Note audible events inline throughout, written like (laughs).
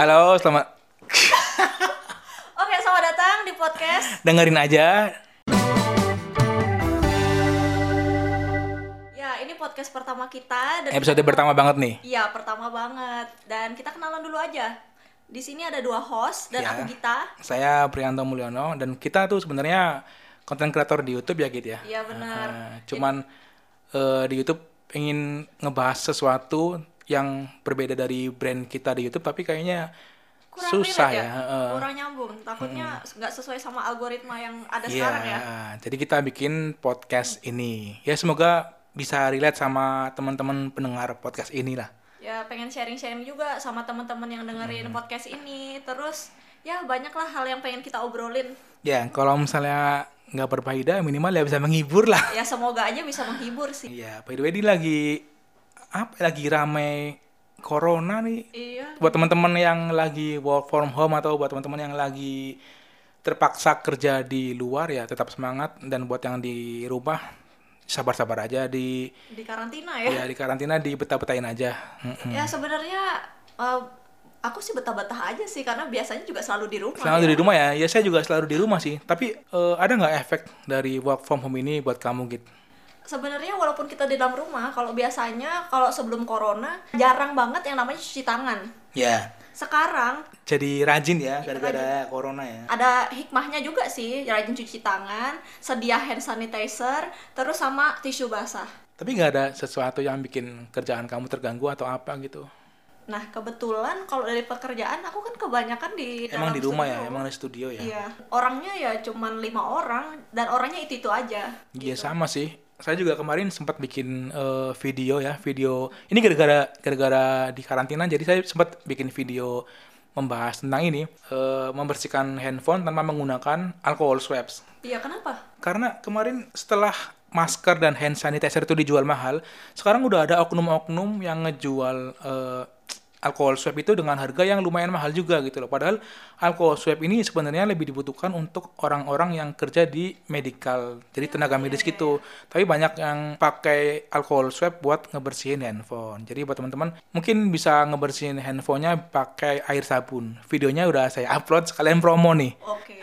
Halo, selamat Oke, selamat datang di podcast. dengerin aja. Ya, ini podcast pertama kita dan Episode kita- pertama banget nih. Iya, pertama banget. Dan kita kenalan dulu aja. Di sini ada dua host dan Ya. aku Gita. Saya Prianto Mulyono dan kita tuh sebenarnya konten kreator di YouTube ya gitu ya. Iya, benar. Eh, cuman eh, di YouTube ingin ngebahas sesuatu yang berbeda dari brand kita di YouTube tapi kayaknya Kurang susah ya. eh. Kurang nyambung. Takutnya nggak sesuai sama algoritma yang ada Iya, sekarang ya. jadi kita bikin podcast ini. Ya semoga bisa relate sama teman-teman pendengar podcast ini lah. Ya, pengen sharing-sharing juga sama teman-teman yang dengerin Hmm. podcast ini. Terus ya banyaklah hal yang pengen kita obrolin. Ya, kalau misalnya nggak berfaedah, minimal ya bisa menghibur lah. Ya semoga aja bisa menghibur sih. Iya, by the way ini lagi apa ya, lagi rame corona nih. Iya. Buat teman-teman yang lagi work from home atau buat teman-teman yang lagi terpaksa kerja di luar ya tetap semangat dan buat yang di rumah sabar-sabar aja di Di karantina ya. ya di karantina di betah-betahin aja. Ya sebenarnya eh, aku sih betah-betah aja sih karena biasanya juga selalu di rumah. Selalu ya. di rumah ya, ya saya juga selalu di rumah sih. Tapi eh, ada nggak efek dari work from home ini buat kamu gitu? Sebenarnya walaupun kita di dalam rumah, kalau biasanya kalau sebelum corona jarang banget yang namanya cuci tangan. Ya. Sekarang Jadi rajin ya gara-gara corona ya. ada hikmahnya juga sih, rajin cuci tangan, sedia hand sanitizer, terus sama tisu basah. Tapi nggak ada sesuatu yang bikin kerjaan kamu terganggu atau apa gitu? Nah kebetulan kalau dari pekerjaan aku kan kebanyakan di Emang di rumah ya, studio. emang di studio ya. Iya, orangnya ya cuman lima orang dan orangnya itu itu aja. Iya sama sih. Saya juga kemarin sempat bikin eh, video ya, video. Ini gara-gara gara-gara di karantina, jadi saya sempat bikin video membahas tentang ini, eh, membersihkan handphone tanpa menggunakan alcohol swabs. Iya kenapa? Karena kemarin setelah masker dan hand sanitizer itu dijual mahal, sekarang udah ada oknum-oknum yang ngejual eh, alkohol swab itu dengan harga yang lumayan mahal juga gitu loh. Padahal alkohol swab ini sebenarnya lebih dibutuhkan untuk orang-orang yang kerja di medical, jadi tenaga medis gitu. Tapi banyak yang pakai alkohol swab buat ngebersihin handphone. Jadi buat teman-teman mungkin bisa ngebersihin handphonenya pakai air sabun. Videonya udah saya upload sekalian promo nih. Oke.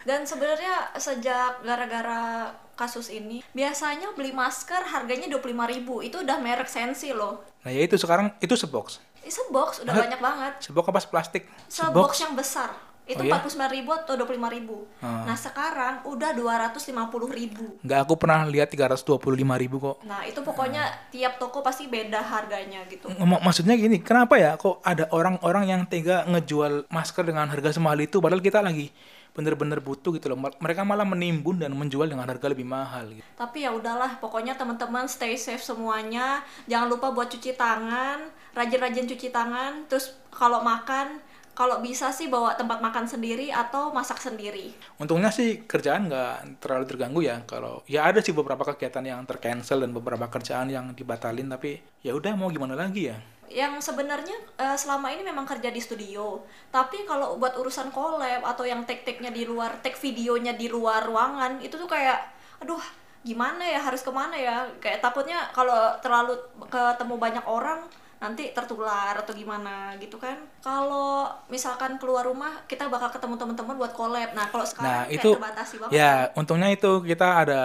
Dan sebenarnya sejak gara-gara kasus ini, biasanya beli masker harganya 25.000 Itu udah merek sensi loh. Nah ya itu sekarang itu sebox. Ini sebox udah Hah? banyak banget. Sebox apa plastik? Sebox yang besar. Itu Oh, iya? 49.000 atau 25.000 Hmm. Nah sekarang udah 250.000 Nggak aku pernah lihat 325 ribu kok. Nah itu pokoknya tiap toko pasti beda harganya gitu. Mak- Maksudnya gini, kenapa ya kok ada orang-orang yang tega ngejual masker dengan harga semahal itu padahal kita lagi bener-bener butuh gitu loh. Mereka malah menimbun dan menjual dengan harga lebih mahal gitu. Tapi ya udahlah, pokoknya teman-teman stay safe semuanya. Jangan lupa buat cuci tangan, rajin-rajin cuci tangan. Terus kalau makan, kalau bisa sih bawa tempat makan sendiri atau masak sendiri. Untungnya sih kerjaan nggak terlalu terganggu ya. Kalau ya ada sih beberapa kegiatan yang tercancel dan beberapa kerjaan yang dibatalin tapi ya udah mau gimana lagi ya. Yang sebenarnya eh, selama ini memang kerja di studio. Tapi kalau buat urusan collab atau yang take-take-nya di luar, take videonya di luar ruangan, itu tuh kayak aduh gimana ya harus ke mana ya kayak takutnya kalau terlalu ketemu banyak orang nanti tertular atau gimana gitu kan kalau misalkan keluar rumah kita bakal ketemu teman-teman buat collab nah kalau sekarang Nah, kayak itu terbatasi banget ya untungnya itu kita ada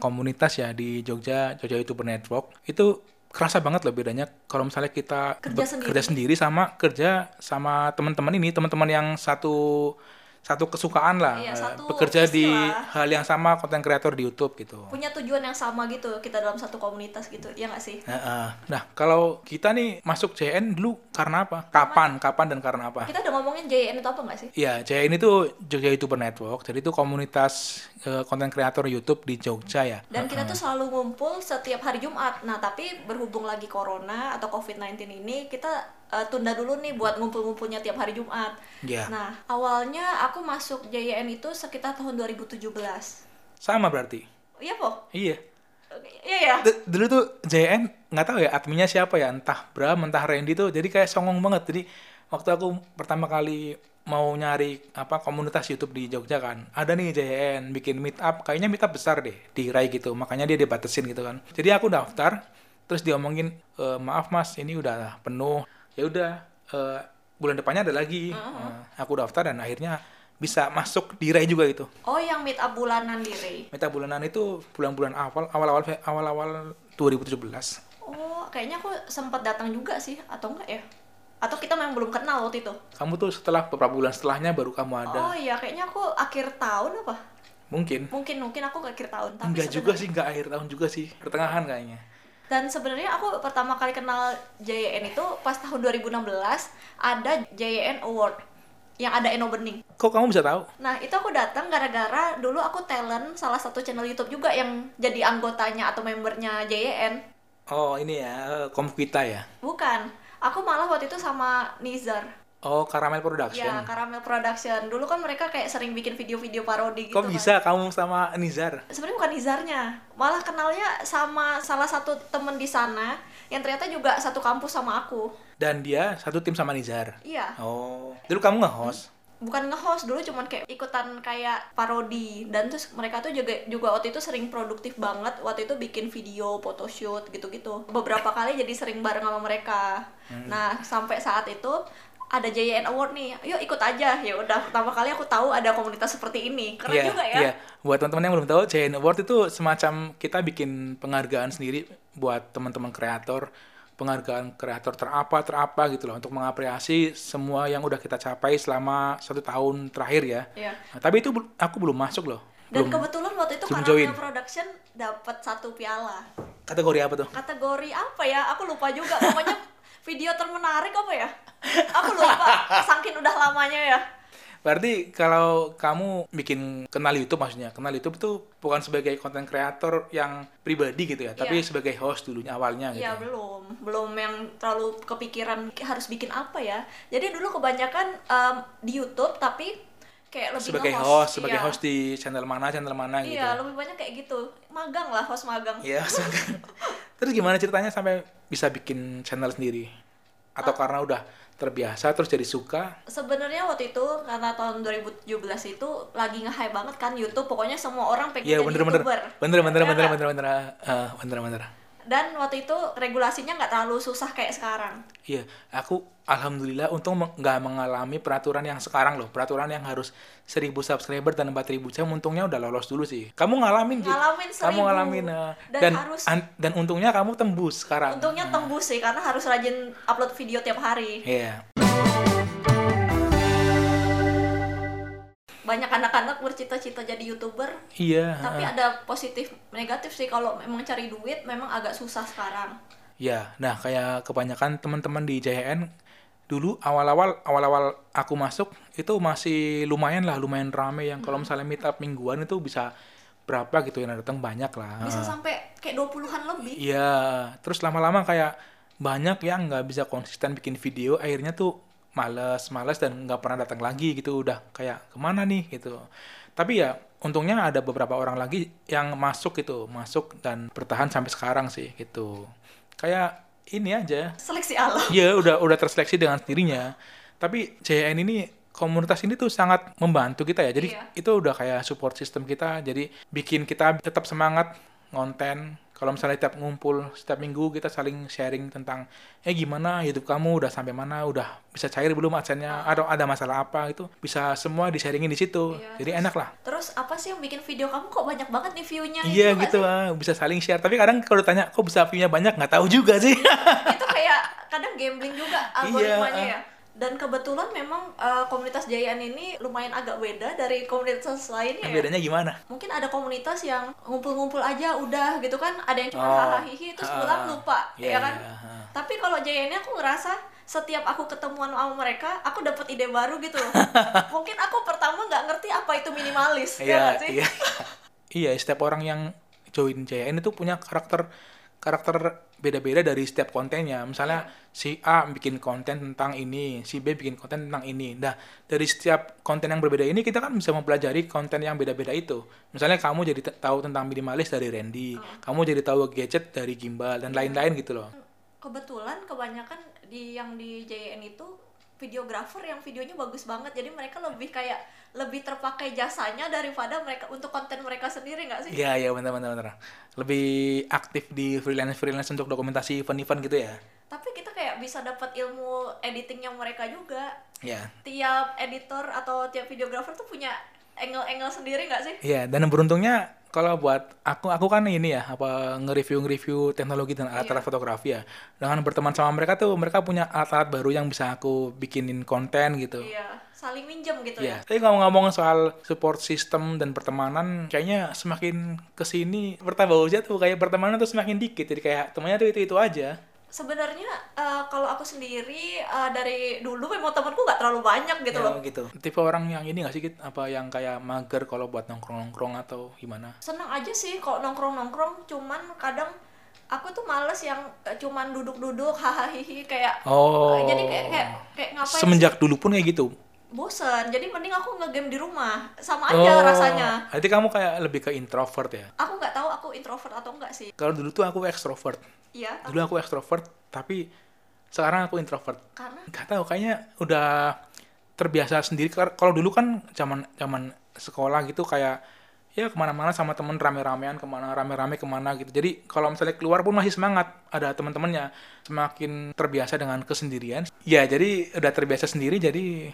komunitas ya di Jogja, Jogja YouTuber Network. Itu kerasa banget loh bedanya kalau misalnya kita Kerja sendiri. kerja sendiri sama kerja sama teman-teman ini, teman-teman yang satu satu kesukaan lah, Iya, eh, satu bekerja di istilah. hal yang sama konten kreator di YouTube gitu. punya tujuan yang sama gitu kita dalam satu komunitas gitu ya nggak sih Heeh. Nah, kalau kita nih masuk JN dulu karena apa? Kapan? Kapan dan karena apa? kita udah ngomongin JN itu apa nggak sih Iya, JN itu Jogja YouTuber Network. Jadi itu komunitas eh, konten kreator YouTube di Jogja ya. Dan kita tuh selalu ngumpul setiap hari Jumat. Nah, tapi berhubung lagi corona atau COVID-19 ini, kita eh, tunda dulu nih buat ngumpul-ngumpulnya tiap hari Jumat. Iya. Nah, awalnya aku masuk JYN itu sekitar tahun 2017. Sama berarti. Iya, Po? Iya. Iya ya? D- dulu tuh JN nggak tahu ya adminnya siapa ya entah Bram entah Randy tuh jadi kayak songong banget jadi waktu aku pertama kali mau nyari apa komunitas YouTube di Jogja kan ada nih JN bikin meet up kayaknya meet up besar deh di Rai gitu makanya dia dibatasin gitu kan jadi aku daftar terus diomongin "E, maaf mas ini udah penuh ya udah eh, bulan depannya ada lagi. Nah, aku daftar dan akhirnya bisa masuk di Ray juga itu. Oh, yang meet up bulanan di Ray. Meta bulanan itu bulan-bulan awal, awal-awal awal-awal 2017. Oh, kayaknya aku sempat datang juga sih, atau enggak ya? Atau kita memang belum kenal waktu itu? Kamu tuh setelah beberapa bulan setelahnya baru kamu ada. Oh iya, kayaknya aku akhir tahun apa? Mungkin. Mungkin mungkin aku ke akhir tahun. Tapi Enggak juga sih, enggak akhir tahun juga sih. Pertengahan kayaknya. Dan sebenarnya aku pertama kali kenal JYN itu pas tahun 2016 ada JYN Award yang ada Eno Bening. Kok kamu bisa tahu? Nah itu aku datang gara-gara dulu aku talent salah satu channel YouTube juga yang jadi anggotanya atau membernya JYN. Oh, ini ya, Kom kita ya. Bukan, aku malah waktu itu sama Nizar. Oh, Caramel Ya, Production. Caramel Production. Dulu kan mereka kayak sering bikin video-video parodi gitu Kok kan. bisa kamu sama Nizar? Sebenarnya bukan Nizarnya, malah kenalnya sama salah satu temen di sana yang ternyata juga satu kampus sama aku. Dan dia satu tim sama Nizar. Iya, Oh, dulu kamu nge-host? bukan nge-host dulu cuman kayak ikutan kayak parodi dan terus mereka tuh juga juga waktu itu sering produktif banget waktu itu bikin video photoshoot gitu-gitu beberapa kali jadi sering bareng sama mereka nah sampai saat itu ada JYN Award nih yuk ikut aja ya udah pertama kali aku tahu ada komunitas seperti ini keren Iya, juga ya Iya. Buat teman-teman yang belum tahu, JN Award itu semacam kita bikin penghargaan sendiri buat teman-teman kreator, penghargaan kreator terapa terapa gitu loh untuk mengapresiasi semua yang udah kita capai selama satu tahun terakhir ya. Iya. Nah, tapi itu aku belum masuk loh. dan Belum. kebetulan waktu itu Caramel join. Production dapat satu piala Kategori apa tuh? kategori apa ya aku lupa juga pokoknya (laughs) video termenarik apa ya aku lupa saking udah lamanya ya Berarti kalau kamu bikin kenal YouTube maksudnya, kenal YouTube itu bukan sebagai konten kreator yang pribadi gitu ya, tapi Iya. sebagai host dulunya awalnya gitu. ya belum belum yang terlalu kepikiran harus bikin apa ya jadi dulu kebanyakan em, di YouTube tapi kayak lebih sebagai nge-host. host, sebagai Iya. host di channel mana, channel mana gitu. iya lebih banyak kayak gitu magang lah host magang Iya. (laughs) terus gimana ceritanya sampai bisa bikin channel sendiri? Atau karena udah terbiasa terus jadi suka? sebenarnya waktu itu karena tahun 2017 itu lagi nge-hype banget kan YouTube pokoknya semua orang pengen Iya jadi bener-bener, YouTuber bener-bener, Ya nggak? bener-bener, bener-bener, eh, bener-bener. Dan waktu itu regulasinya nggak terlalu susah kayak sekarang Iya, aku alhamdulillah untung meng- nggak mengalami peraturan yang sekarang loh, peraturan yang harus 1000 subscriber dan 4000 jam untungnya udah lolos dulu sih. Kamu ngalamin Ji. Ngalamin Kamu 1000. ngalamin eh, Dan dan harus- an- dan untungnya kamu tembus sekarang. untungnya tembus sih karena harus rajin upload video tiap hari Iya. Banyak anak-anak bercita-cita jadi youtuber Iya. tapi heeh. ada positif negatif sih kalau memang cari duit memang agak susah sekarang Ya, nah kayak kebanyakan teman-teman di JHN dulu awal-awal awal-awal aku masuk itu masih lumayan lah, lumayan rame yang Hmm. kalau misalnya meet up mingguan itu bisa berapa gitu yang datang banyak lah. bisa sampai kayak 20-an lebih Iya, terus lama-lama kayak banyak yang nggak bisa konsisten bikin video, akhirnya tuh males, males dan nggak pernah datang lagi gitu, udah kayak ke mana nih gitu. Tapi ya untungnya ada beberapa orang lagi yang masuk gitu, masuk dan bertahan sampai sekarang sih gitu. Kayak ini aja, seleksi alam Iya, udah udah terseleksi dengan sendirinya. Tapi JN ini komunitas ini tuh sangat membantu kita ya. Jadi Iya. itu udah kayak support system kita. Jadi bikin kita tetap semangat ngonten. Kalau misalnya tiap ngumpul setiap minggu kita saling sharing tentang eh gimana hidup kamu udah sampai mana, udah bisa cair belum adsense-nya, atau ada masalah apa itu bisa semua di-sharingin di situ. Iya, Jadi enak lah. terus apa sih yang bikin video kamu kok banyak banget nih view-nya Iya gitu sih? ah, bisa saling share. Tapi kadang kalau ditanya kok bisa view-nya banyak nggak tahu juga sih. itu kayak kadang gambling juga (laughs) algoritmanya Iya. ya dan kebetulan memang uh, komunitas Jayan ini lumayan agak beda dari komunitas lainnya ya. Bedanya gimana? mungkin ada komunitas yang ngumpul-ngumpul aja udah gitu kan ada yang cuma Oh, hahaha hihi terus ah, pulang lupa iya, ya kan iya, ah. tapi kalau Jaya ini aku ngerasa setiap aku ketemuan sama mereka aku dapat ide baru gitu loh (laughs) mungkin aku pertama nggak ngerti apa itu minimalis ya Iya, sih iya. (laughs) iya, setiap orang yang join JN itu punya karakter karakter beda-beda dari setiap kontennya. Misalnya si A bikin konten tentang ini, si B bikin konten tentang ini. Nah, dari setiap konten yang berbeda ini kita kan bisa mempelajari konten yang beda-beda itu. Misalnya kamu jadi tahu tentang minimalis dari Randy, kamu jadi tahu gadget dari Gimbal dan lain-lain gitu loh. kebetulan kebanyakan di yang di JN itu videografer yang videonya bagus banget. Jadi mereka lebih kayak lebih terpakai jasanya daripada mereka untuk konten mereka sendiri nggak sih? Iya, iya benar benar benar. Lebih aktif di freelance-freelance untuk dokumentasi event-event gitu ya. tapi kita kayak bisa dapat ilmu editingnya mereka juga. Ya tiap editor atau tiap videographer tuh punya angle-angle sendiri nggak sih? Iya, dan beruntungnya kalau buat aku aku kan ini ya apa nge-review nge-review teknologi dan alat-alat fotografi ya. Dengan berteman sama mereka tuh mereka punya alat-alat baru yang bisa aku bikinin konten gitu. iya saling minjem gitu Iya. ya Tapi ngomong-ngomong soal support system dan pertemanan, kayaknya semakin ke sini bertambah usia tuh kayak pertemanan tuh semakin dikit. Jadi kayak temannya tuh itu itu aja. Sebenarnya eh, kalau aku sendiri eh, dari dulu memang temanku nggak terlalu banyak gitu Ya, loh gitu. Tipe orang yang ini gak sih, Kit? apa yang kayak mager kalau buat nongkrong-nongkrong atau gimana? seneng aja sih kalau nongkrong nongkrong cuman kadang aku tuh males yang eh, cuman duduk-duduk (laughs) hahaha kayak Oh. eh, jadi kayak kayak, kayak ngapain sih? Semenjak dulu pun kayak gitu. Bosen jadi mending aku ngegame di rumah sama aja rasanya Berarti kamu kayak lebih ke introvert ya? aku nggak tahu aku introvert atau enggak sih Kalau dulu tuh aku extrovert. iya Dulu aku extrovert, tapi sekarang aku introvert. karena Gak tahu, kayaknya udah terbiasa sendiri. Kalau dulu kan zaman zaman sekolah gitu kayak ya ke mana-mana sama temen rame-ramean ke mana rame-rame ke mana gitu. Jadi kalau misalnya keluar pun masih semangat, ada teman-temannya. Semakin terbiasa dengan kesendirian, ya jadi udah terbiasa sendiri. Jadi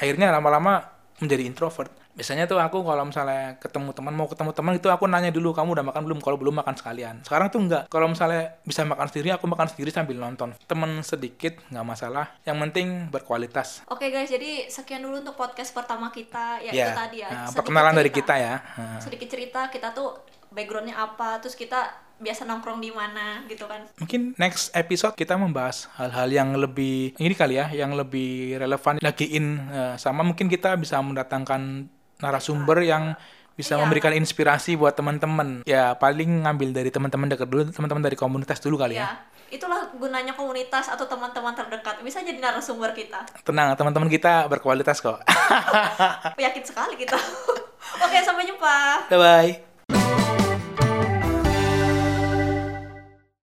akhirnya lama-lama menjadi introvert. Biasanya tuh aku kalau misalnya ketemu teman mau ketemu teman itu aku nanya dulu kamu udah makan belum? Kalau belum makan sekalian. Sekarang tuh enggak. Kalau misalnya bisa makan sendiri aku makan sendiri sambil nonton. Temen sedikit nggak masalah. Yang penting berkualitas. Oke guys, jadi sekian dulu untuk podcast pertama kita ya, itu Ya, tadi ya. nah, perkenalan dari cerita. kita ya. Sedikit cerita kita tuh backgroundnya apa, terus kita biasa nongkrong di mana gitu kan. Mungkin next episode kita membahas hal-hal yang lebih ini kali ya, yang lebih relevan lagi in eh, sama mungkin kita bisa mendatangkan narasumber yang bisa Iya. memberikan inspirasi buat teman-teman. Ya paling ngambil dari teman-teman dekat dulu, teman-teman dari komunitas dulu kali ya. Ya, itulah gunanya komunitas atau teman-teman terdekat. Bisa jadi narasumber kita. Tenang, teman-teman kita berkualitas kok. (laughs) Yakin sekali kita. (laughs) Oke, sampai jumpa. Bye bye.